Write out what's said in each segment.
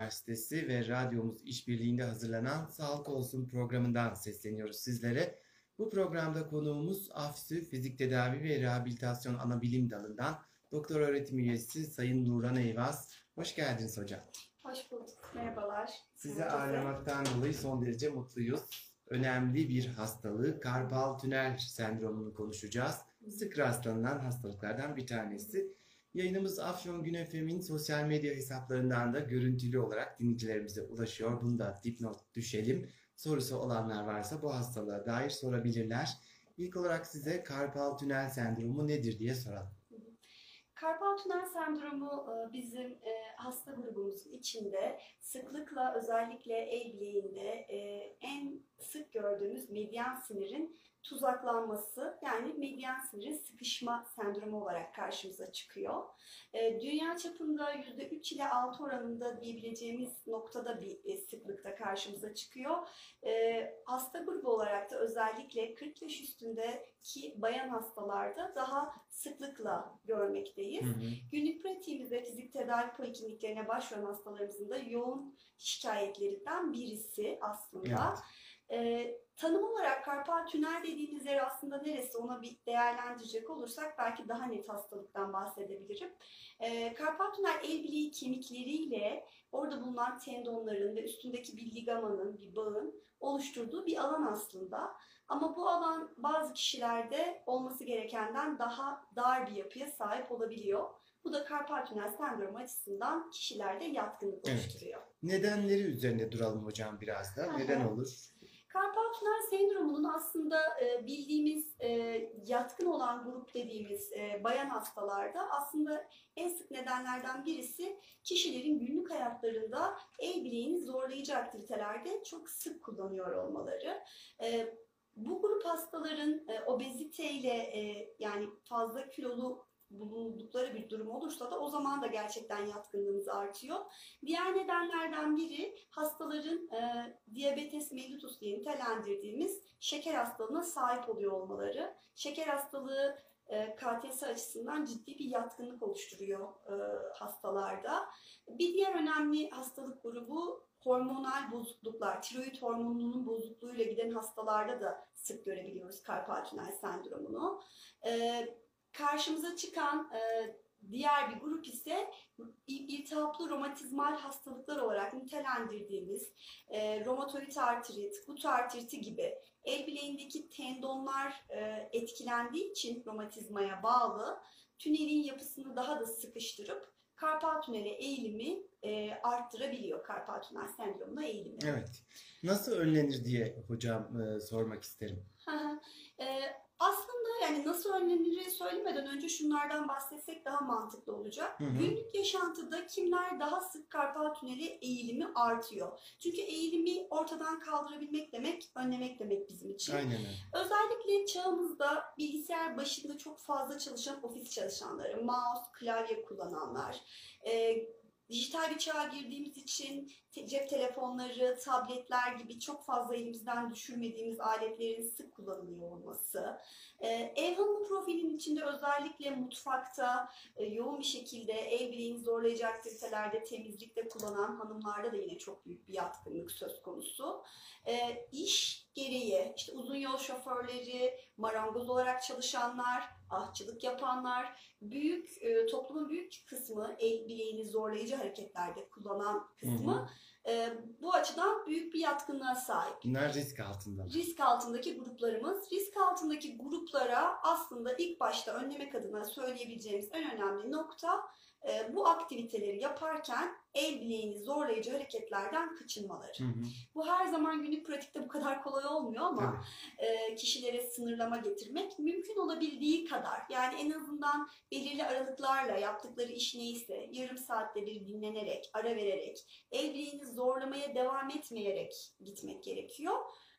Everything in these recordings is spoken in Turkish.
Üniversitesi ve radyomuz işbirliğinde hazırlanan Sağlık Olsun programından sesleniyoruz sizlere. Bu programda konuğumuz AFSÜ Fizik Tedavi ve Rehabilitasyon Anabilim Dalı'ndan Doktor Öğretim Üyesi Sayın Nuran Eyvaz. Hoş geldiniz hocam. Hoş bulduk. Merhabalar. Sizi Herkese. ağırlamaktan dolayı son derece mutluyuz. Önemli bir hastalığı karpal tünel sendromunu konuşacağız. Sık rastlanılan hastalıklardan bir tanesi. Yayınımız Afyon Gün FM'in sosyal medya hesaplarından da görüntülü olarak dinleyicilerimize ulaşıyor. Bunu da dipnot düşelim. Sorusu olanlar varsa bu hastalığa dair sorabilirler. İlk olarak size karpal tünel sendromu nedir diye soralım. Karpal tünel sendromu e, bizim e, hasta grubumuzun içinde sıklıkla özellikle el bileğinde e, en sık gördüğümüz medyan sinirin tuzaklanması yani medyan sinirin sıkışma sendromu olarak karşımıza çıkıyor. E, Dünya çapında %3 ile 6 oranında diyebileceğimiz noktada bir e, sıklıkta karşımıza çıkıyor. E, Hasta grubu olarak da özellikle 40 yaş üstündeki bayan hastalarda daha sıklıkla görmekteyiz. Günlük pratiğimizde fizik tedavi polikliniklerine başvuran hastalarımızın da yoğun şikayetlerinden birisi aslında. Ee, tanım olarak karpal tünel dediğimiz yer aslında neresi ona bir değerlendirecek olursak belki daha net hastalıktan bahsedebilirim. Ee, karpal tünel el bileği kemikleriyle orada bulunan tendonların ve üstündeki bir ligamanın, bir bağın oluşturduğu bir alan aslında. Ama bu alan bazı kişilerde olması gerekenden daha dar bir yapıya sahip olabiliyor. Bu da karpal tünel sendromu açısından kişilerde yatkınlık Evet. oluşturuyor. Nedenleri üzerine duralım hocam biraz da. Neden olur? Karpal tünel sendromunun aslında e, bildiğimiz e, yatkın olan grup dediğimiz e, bayan hastalarda aslında en sık nedenlerden birisi kişilerin günlük hayatlarında el bileğini zorlayıcı aktivitelerde çok sık kullanıyor olmaları. Bu grup hastaların obeziteyle yani fazla kilolu bulundukları bir durum olursa da o zaman da gerçekten yatkınlığımız artıyor. Diğer nedenlerden biri hastaların e, diabetes mellitus diye nitelendirdiğimiz şeker hastalığına sahip oluyor olmaları. Şeker hastalığı e, KTS açısından ciddi bir yatkınlık oluşturuyor e, hastalarda. Bir diğer önemli hastalık grubu hormonal bozukluklar, tiroid hormonunun bozukluğuyla giden hastalarda da sık görebiliyoruz karpal tünel sendromunu. E, karşımıza çıkan e, diğer bir grup ise iltihaplı romatizmal hastalıklar olarak nitelendirdiğimiz e, romatoid artrit, gut artriti gibi el bileğindeki tendonlar e, etkilendiği için romatizmaya bağlı tünelin yapısını daha da sıkıştırıp karpal tünele eğilimi e, arttırabiliyor. Karpal tünel sendromuna eğilimi. Evet. Nasıl önlenir diye hocam e, sormak isterim. Ee, aslında yani nasıl önlenir söylemeden önce şunlardan bahsetsek daha mantıklı olacak. Hı hı. Günlük yaşantıda kimler daha sık karpal tüneli eğilimi artıyor. Çünkü eğilimi ortadan kaldırabilmek demek, önlemek demek bizim için. Aynen. Özellikle çağımızda bilgisayar başında çok fazla çalışan ofis çalışanları, mouse, klavye kullananlar, e, dijital bir çağa girdiğimiz için cep telefonları, tabletler gibi çok fazla elimizden düşürmediğimiz aletlerin sık kullanılıyor olması, e, ev hanımı profilinin içinde özellikle mutfakta e, yoğun bir şekilde el bileğini zorlayıcı aktivitelerde, temizlikte kullanan hanımlarda da yine çok büyük bir yatkınlık söz konusu. E, iş yol şoförleri, marangoz olarak çalışanlar, ahçılık yapanlar, büyük e, toplumun büyük kısmı el bileğini zorlayıcı hareketlerde kullanan kısmı e, bu açıdan büyük bir yatkınlığa sahip. Bunlar risk altında. Risk altındaki gruplarımız, risk altındaki gruplara aslında ilk başta önlemek adına söyleyebileceğimiz en önemli nokta e, bu aktiviteleri yaparken el bileğini zorlayıcı hareketlerden kaçınmaları. Hı hı. Bu her zaman günlük pratikte bu kadar kolay olmuyor ama e, kişilere sınırlama getirmek mümkün olabildiği kadar yani en azından belirli aralıklarla yaptıkları iş neyse yarım saatte bir dinlenerek, ara vererek, el bileğini zorlamaya devam etmeyerek gitmek gerekiyor.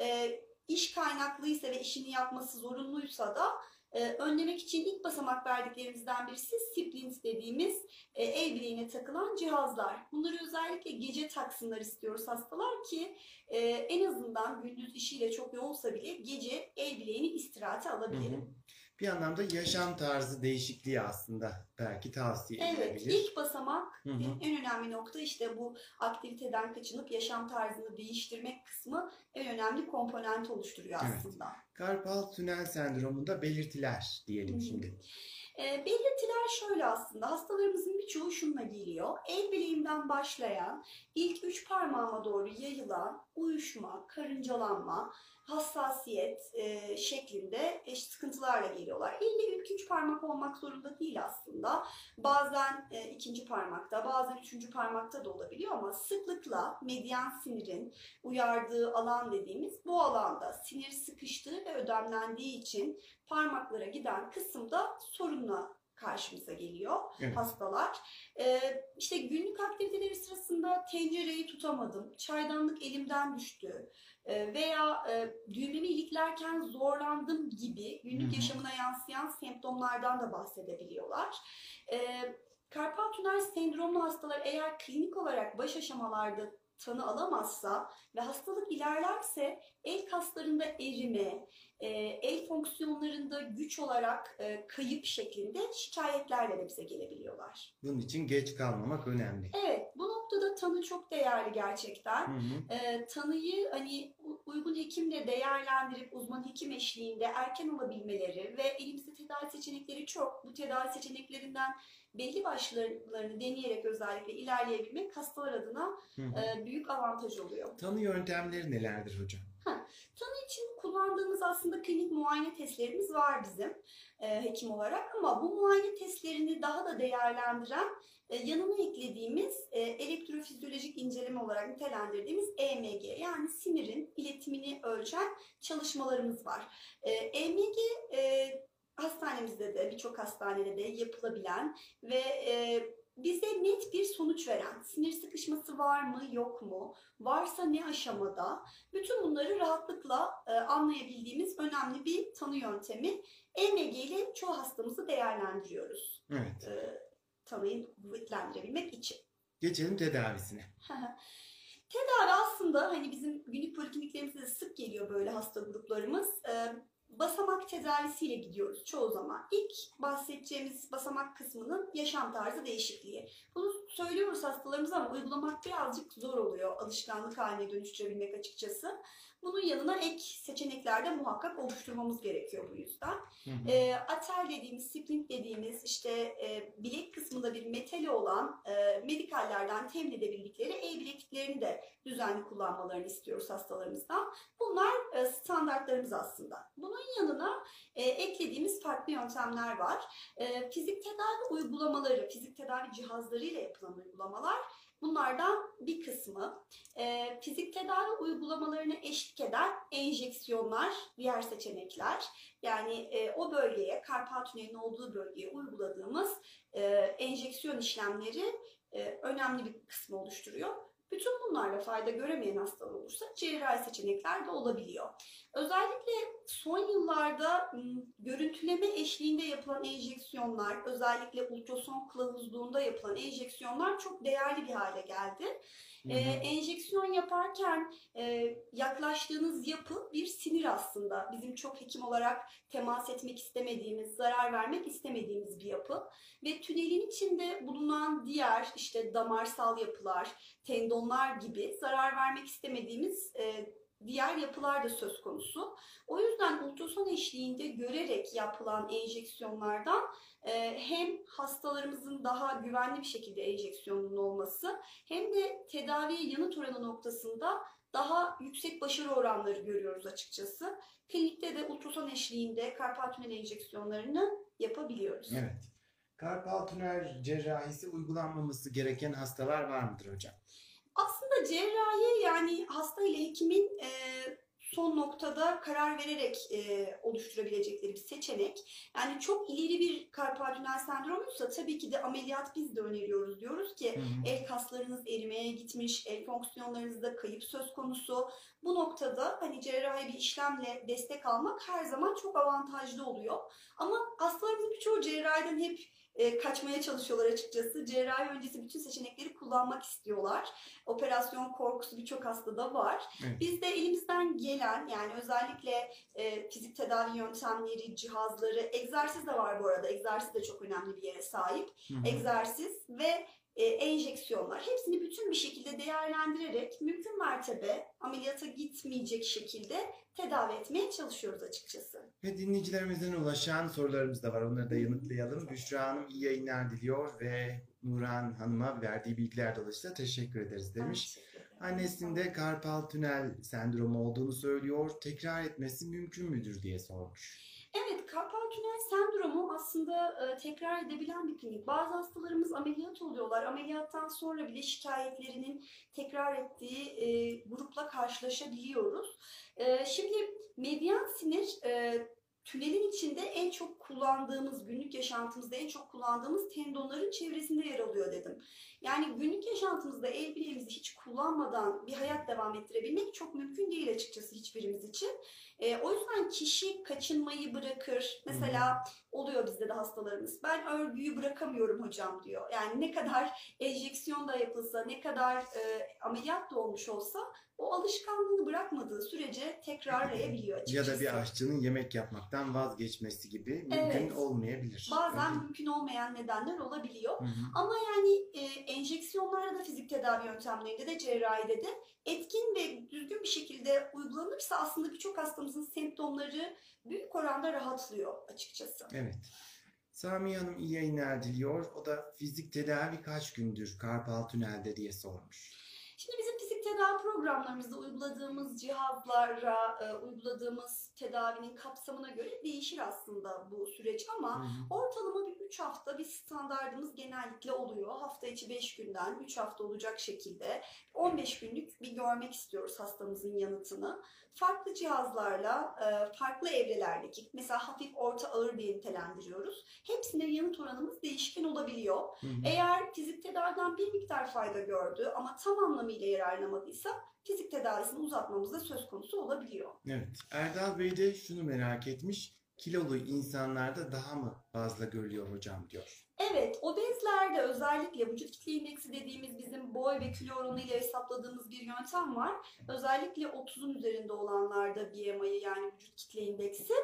E, iş kaynaklıysa ve işini yapması zorunluysa da e, önlemek için ilk basamak verdiklerimizden birisi splint dediğimiz e, el bileğine takılan cihazlar. Bunları özellikle gece taksınlar istiyoruz hastalar ki e, en azından gündüz işiyle çok yoğunsa bile gece el bileğini istirahate Hı alabilir. hı. Bir anlamda yaşam tarzı değişikliği aslında belki tavsiye Evet, edilebilir. ilk basamak Hı hı. en önemli nokta işte bu aktiviteden kaçınıp yaşam tarzını değiştirmek kısmı en önemli komponent oluşturuyor Evet. aslında. Karpal tünel sendromunda belirtiler diyelim Hı hı. şimdi. E, belirtiler şöyle aslında hastalarımızın birçoğu şununla geliyor. El bileğimden başlayan ilk üç parmağıma doğru yayılan uyuşma, karıncalanma, hassasiyet e, şeklinde e, sıkıntılarla geliyorlar. İlle ilk üç parmak olmak zorunda değil aslında. Bazen e, ikinci parmakta, bazen üçüncü parmakta da olabiliyor ama sıklıkla medyan sinirin uyardığı alan dediğimiz bu alanda sinir sıkıştığı ve ödemlendiği için parmaklara giden kısımda sorunla karşımıza geliyor Evet. hastalar. Ee, işte günlük aktiviteleri sırasında tencereyi tutamadım, çaydanlık elimden düştü e, veya e, düğmemi iliklerken zorlandım gibi günlük Hı hı. yaşamına yansıyan semptomlardan da bahsedebiliyorlar. Ee, Karpal tünel sendromlu hastalar eğer klinik olarak baş aşamalarda tanı alamazsa ve hastalık ilerlerse el kaslarında erime, e, el fonksiyonlarında güç olarak e, kayıp şeklinde şikayetlerle de bize gelebiliyorlar. Bunun için geç kalmamak önemli. Evet, bu noktada tanı çok değerli gerçekten. Hı hı. E, tanıyı hani uygun hekimle değerlendirip uzman hekim eşliğinde erken alabilmeleri ve elimizde tedavi seçenekleri çok. Bu tedavi seçeneklerinden belli başlarını deneyerek özellikle ilerleyebilmek hastalar adına Hı hı. e, büyük avantaj oluyor. Tanı yöntemleri nelerdir hocam? Tanı için kullandığımız aslında klinik muayene testlerimiz var bizim e, hekim olarak ama bu muayene testlerini daha da değerlendiren e, yanına eklediğimiz e, elektrofizyolojik inceleme olarak nitelendirdiğimiz EMG yani sinirin iletimini ölçen çalışmalarımız var. E, EMG e, hastanemizde de birçok hastanede de yapılabilen ve e, bize net bir sonuç veren sinir sıkışması var mı yok mu varsa ne aşamada bütün bunları rahatlıkla e, anlayabildiğimiz önemli bir tanı yöntemi. EMG ile çoğu hastamızı değerlendiriyoruz Evet. e, tanıyı kuvvetlendirebilmek için. Geçelim tedavisine. Tedavi aslında hani bizim günlük polikliniklerimizde de sık geliyor böyle hasta gruplarımız. E, basamak tedavisiyle gidiyoruz çoğu zaman. İlk bahsedeceğimiz basamak kısmının yaşam tarzı değişikliği. Bunu söylüyoruz hastalarımıza ama uygulamak birazcık zor oluyor alışkanlık haline dönüştürebilmek açıkçası. Bunun yanına ek seçenekler de muhakkak oluşturmamız gerekiyor bu yüzden. Hı hı. E, atel dediğimiz, splint dediğimiz işte e, bilek kısmında bir metali olan e, medikallerden temin edebildikleri el bilekliklerini de düzenli kullanmalarını istiyoruz hastalarımızdan. Bunlar e, standartlarımız aslında. Bunun yanına e, eklediğimiz farklı yöntemler var. E, fizik tedavi uygulamaları, fizik tedavi cihazlarıyla yapılan uygulamalar Bunlardan bir kısmı e, fizik tedavi uygulamalarına eşlik eden enjeksiyonlar, diğer seçenekler. Yani e, o bölgeye, karpal tünelinin olduğu bölgeye uyguladığımız e, enjeksiyon işlemleri e, önemli bir kısmı oluşturuyor. Bütün bunlarla fayda göremeyen hastalar olursa cerrahi seçenekler de olabiliyor. Özellikle son yıllarda görüntüleme eşliğinde yapılan enjeksiyonlar, özellikle ultrason kılavuzluğunda yapılan enjeksiyonlar çok değerli bir hale geldi. Ee, enjeksiyon yaparken e, yaklaştığınız yapı bir sinir aslında. Bizim çok hekim olarak temas etmek istemediğimiz, zarar vermek istemediğimiz bir yapı. Ve tünelin içinde bulunan diğer işte damarsal yapılar, tendonlar gibi zarar vermek istemediğimiz e, diğer yapılar da söz konusu. O yüzden ultrason eşliğinde görerek yapılan enjeksiyonlardan e, hem hastalarımızın daha güvenli bir şekilde enjeksiyonun olması hem de tedaviye yanıt oranı noktasında daha yüksek başarı oranları görüyoruz açıkçası. Klinikte de ultrason eşliğinde karpal tünel enjeksiyonlarını yapabiliyoruz. Evet. Karpal tünel cerrahisi uygulanmaması gereken hastalar var mıdır hocam? Aslında cerrahi yani hasta ile hekimin e, son noktada karar vererek e, oluşturabilecekleri bir seçenek. Yani çok ileri bir karpal tünel sendromuysa tabii ki de ameliyat biz de öneriyoruz. Diyoruz ki Hı hı. el kaslarınız erimeye gitmiş, el fonksiyonlarınızda kayıp söz konusu. Bu noktada hani cerrahi bir işlemle destek almak her zaman çok avantajlı oluyor. Ama hastalarımızın birçoğu cerrahiden hep e, kaçmaya çalışıyorlar açıkçası. Cerrahi öncesi bütün seçenekleri kullanmak istiyorlar. Operasyon korkusu birçok hastada var. Evet. Biz de elimizden gelen yani özellikle e, fizik tedavi yöntemleri, cihazları, egzersiz de var bu arada. Egzersiz de çok önemli bir yere sahip. Hı hı. Egzersiz ve e, enjeksiyonlar. Hepsini bütün bir şekilde değerlendirerek mümkün mertebe ameliyata gitmeyecek şekilde tedavi etmeye çalışıyoruz açıkçası. Ve dinleyicilerimizden ulaşan sorularımız da var. Onları da yanıtlayalım. Büşra Hanım iyi yayınlar diliyor ve Nurhan Hanım'a verdiği bilgiler dolayısıyla teşekkür ederiz demiş. Teşekkür. Annesinde karpal tünel sendromu olduğunu söylüyor. Tekrar etmesi mümkün müdür diye sormuş. Evet, karpal tünel sendromu aslında e, tekrar edebilen bir klinik. Bazı hastalarımız ameliyat oluyorlar. Ameliyattan sonra bile şikayetlerinin tekrar ettiği e, grupla karşılaşabiliyoruz. E, şimdi medyan sinir tünelin içinde en çok kullandığımız, günlük yaşantımızda en çok kullandığımız tendonların çevresinde yer alıyor dedim. Yani günlük yaşantımızda el bileğimizi hiç kullanmadan bir hayat devam ettirebilmek çok mümkün değil açıkçası hiçbirimiz için. E, o yüzden kişi kaçınmayı bırakır. Mesela oluyor bizde de hastalarımız. Ben örgüyü bırakamıyorum hocam diyor. Yani ne kadar enjeksiyon da yapılsa, ne kadar e, ameliyat da olmuş olsa o alışkanlığını bırakmadığı sürece tekrarlayabiliyor Ya açıkçası. da bir aşçının yemek yapmaktan vazgeçmesi gibi mümkün Evet. olmayabilir. Bazen Evet. mümkün olmayan nedenler olabiliyor. Hı hı. Ama yani e, enjeksiyonlarda da fizik tedavi yöntemlerinde de cerrahide de etkin ve düzgün bir şekilde uygulanırsa aslında birçok hastamızın semptomları büyük oranda rahatlıyor açıkçası. Evet. Sami Hanım iyi yayınlar diliyor. O da fizik tedavi kaç gündür karpal tünelde diye sormuş. Şimdi bizim tedavi programlarımızda uyguladığımız cihazlara, e, uyguladığımız tedavinin kapsamına göre değişir aslında bu süreç Hı ama hı. ortalama bir 3 hafta bir standardımız genellikle oluyor. Hafta içi 5 günden 3 hafta olacak şekilde 15 günlük bir görmek istiyoruz hastamızın yanıtını. Farklı cihazlarla, e, farklı evrelerdeki mesela hafif orta ağır diye nitelendiriyoruz. Hepsine yanıt oranımız değişken olabiliyor. Hı hı. Eğer fizik tedaviden bir miktar fayda gördü ama tam anlamıyla yararlanamadıysa fizik tedavisini uzatmamız da söz konusu olabiliyor. Evet. Erdal Bey de şunu merak etmiş. Kilolu insanlarda daha mı fazla görülüyor hocam diyor. Evet, obezlerde özellikle vücut kitle indeksi dediğimiz bizim boy ve kilo oranıyla hesapladığımız bir yöntem var. Özellikle 30'un üzerinde olanlarda BMI yani vücut kitle indeksi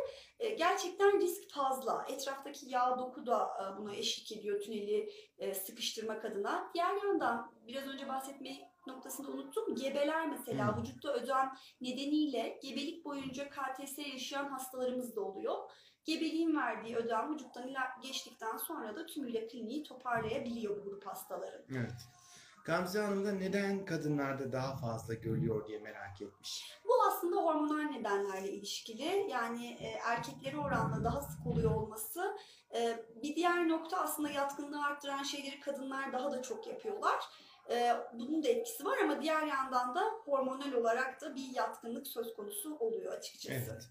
e, gerçekten risk fazla. Etraftaki yağ doku da e, buna eşlik ediyor tüneli e, sıkıştırmak adına. Diğer yandan biraz önce bahsetmeyi noktasında unuttum. Gebeler mesela Hı. vücutta ödem nedeniyle gebelik boyunca KTS yaşayan hastalarımız da oluyor. Gebeliğin verdiği ödem vücuttan geçtikten sonra da tümüyle kliniği toparlayabiliyor bu grup hastaların. Evet. Gamze Hanım da neden kadınlarda daha fazla görülüyor diye merak etmiş. Bu aslında hormonal nedenlerle ilişkili. Yani e, erkekleri oranla daha sık oluyor olması. E, bir diğer nokta aslında yatkınlığı arttıran şeyleri kadınlar daha da çok yapıyorlar. E, bunun da etkisi var ama diğer yandan da hormonal olarak da bir yatkınlık söz konusu oluyor açıkçası. Evet.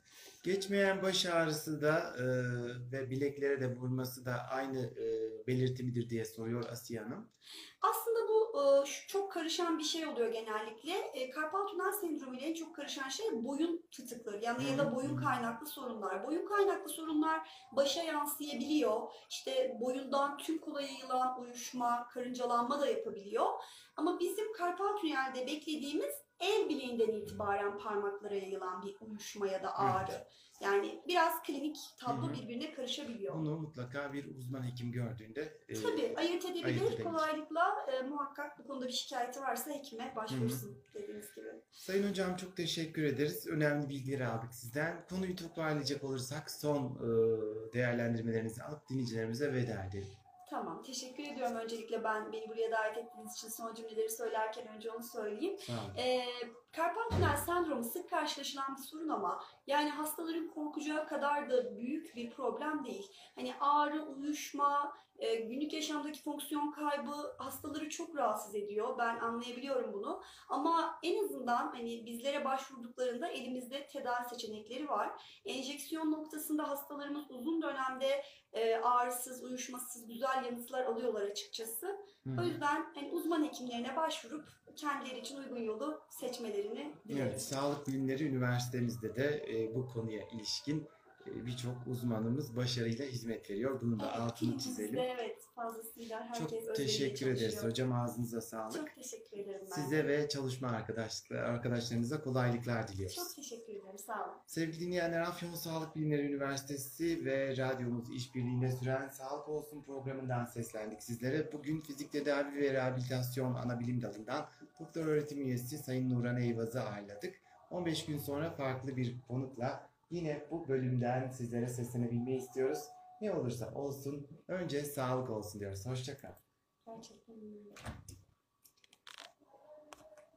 Geçmeyen baş ağrısı da e, ve bileklere de vurması da aynı e, belirti midir diye soruyor Asiye Hanım. Aslında bu e, şu- çok karışan bir şey oluyor genellikle. E, Karpal tünel sendromu ile en çok karışan şey boyun fıtıkları yani ya da boyun kaynaklı sorunlar. Boyun kaynaklı sorunlar başa yansıyabiliyor. İşte boyundan tüm kola yayılan uyuşma, karıncalanma da yapabiliyor. Ama bizim karpal tünelde beklediğimiz el bileğinden itibaren parmaklara yayılan bir uyuşma ya da ağrı. Yani biraz klinik tablo Hı hı. birbirine karışabiliyor. Bunu mutlaka bir uzman hekim gördüğünde e, Tabii ayırt edebilir. ayırt edebilir. Kolaylıkla e, muhakkak bu konuda bir şikayeti varsa hekime başvursun dediğiniz gibi. Sayın Hocam çok teşekkür ederiz. Önemli bilgileri aldık sizden. Konuyu toparlayacak olursak son e, değerlendirmelerinizi alıp dinleyicilerimize veda edelim. Tamam. Teşekkür ediyorum öncelikle ben beni buraya davet ettiğiniz için son cümleleri söylerken önce onu söyleyeyim. Sağ olun. E, karpal tünel sendromu sık karşılaşılan bir sorun ama yani hastaların korkacağı kadar da büyük bir problem değil. Hani ağrı, uyuşma, e, günlük yaşamdaki fonksiyon kaybı hastaları çok rahatsız ediyor. Ben anlayabiliyorum bunu. Ama en azından hani bizlere başvurduklarında elimizde tedavi seçenekleri var. Enjeksiyon noktasında hastalarımız uzun dönemde e, ağrısız, uyuşmasız güzel yanıtlar alıyorlar açıkçası. Hı. O yüzden hani uzman hekimlerine başvurup kendileri için uygun yolu seçmelerini dilerim. Evet, Sağlık Bilimleri Üniversitemizde de e, bu konuya ilişkin birçok uzmanımız başarıyla hizmet veriyor. Bunun da altını çizelim. evet fazlasıyla herkes Çok teşekkür ederiz çalışıyor. hocam. Ağzınıza sağlık. Çok teşekkür ederim ben. Size ve çalışma arkadaşlıklar, arkadaşlarınıza kolaylıklar diliyoruz. Çok teşekkür ederim. Sağ olun. Sevgili dinleyenler Afyon Sağlık Bilimleri Üniversitesi ve radyomuz işbirliğinde süren Sağlık Olsun programından seslendik sizlere. Bugün fizik tedavi ve rehabilitasyon ana bilim dalından doktor öğretim üyesi Sayın Nuran Eyvaz'ı ağırladık. 15 gün sonra farklı bir konukla yine bu bölümden sizlere seslenebilmeyi istiyoruz. Ne olursa olsun önce sağlık olsun diyoruz. Hoşçakalın. Gerçekten.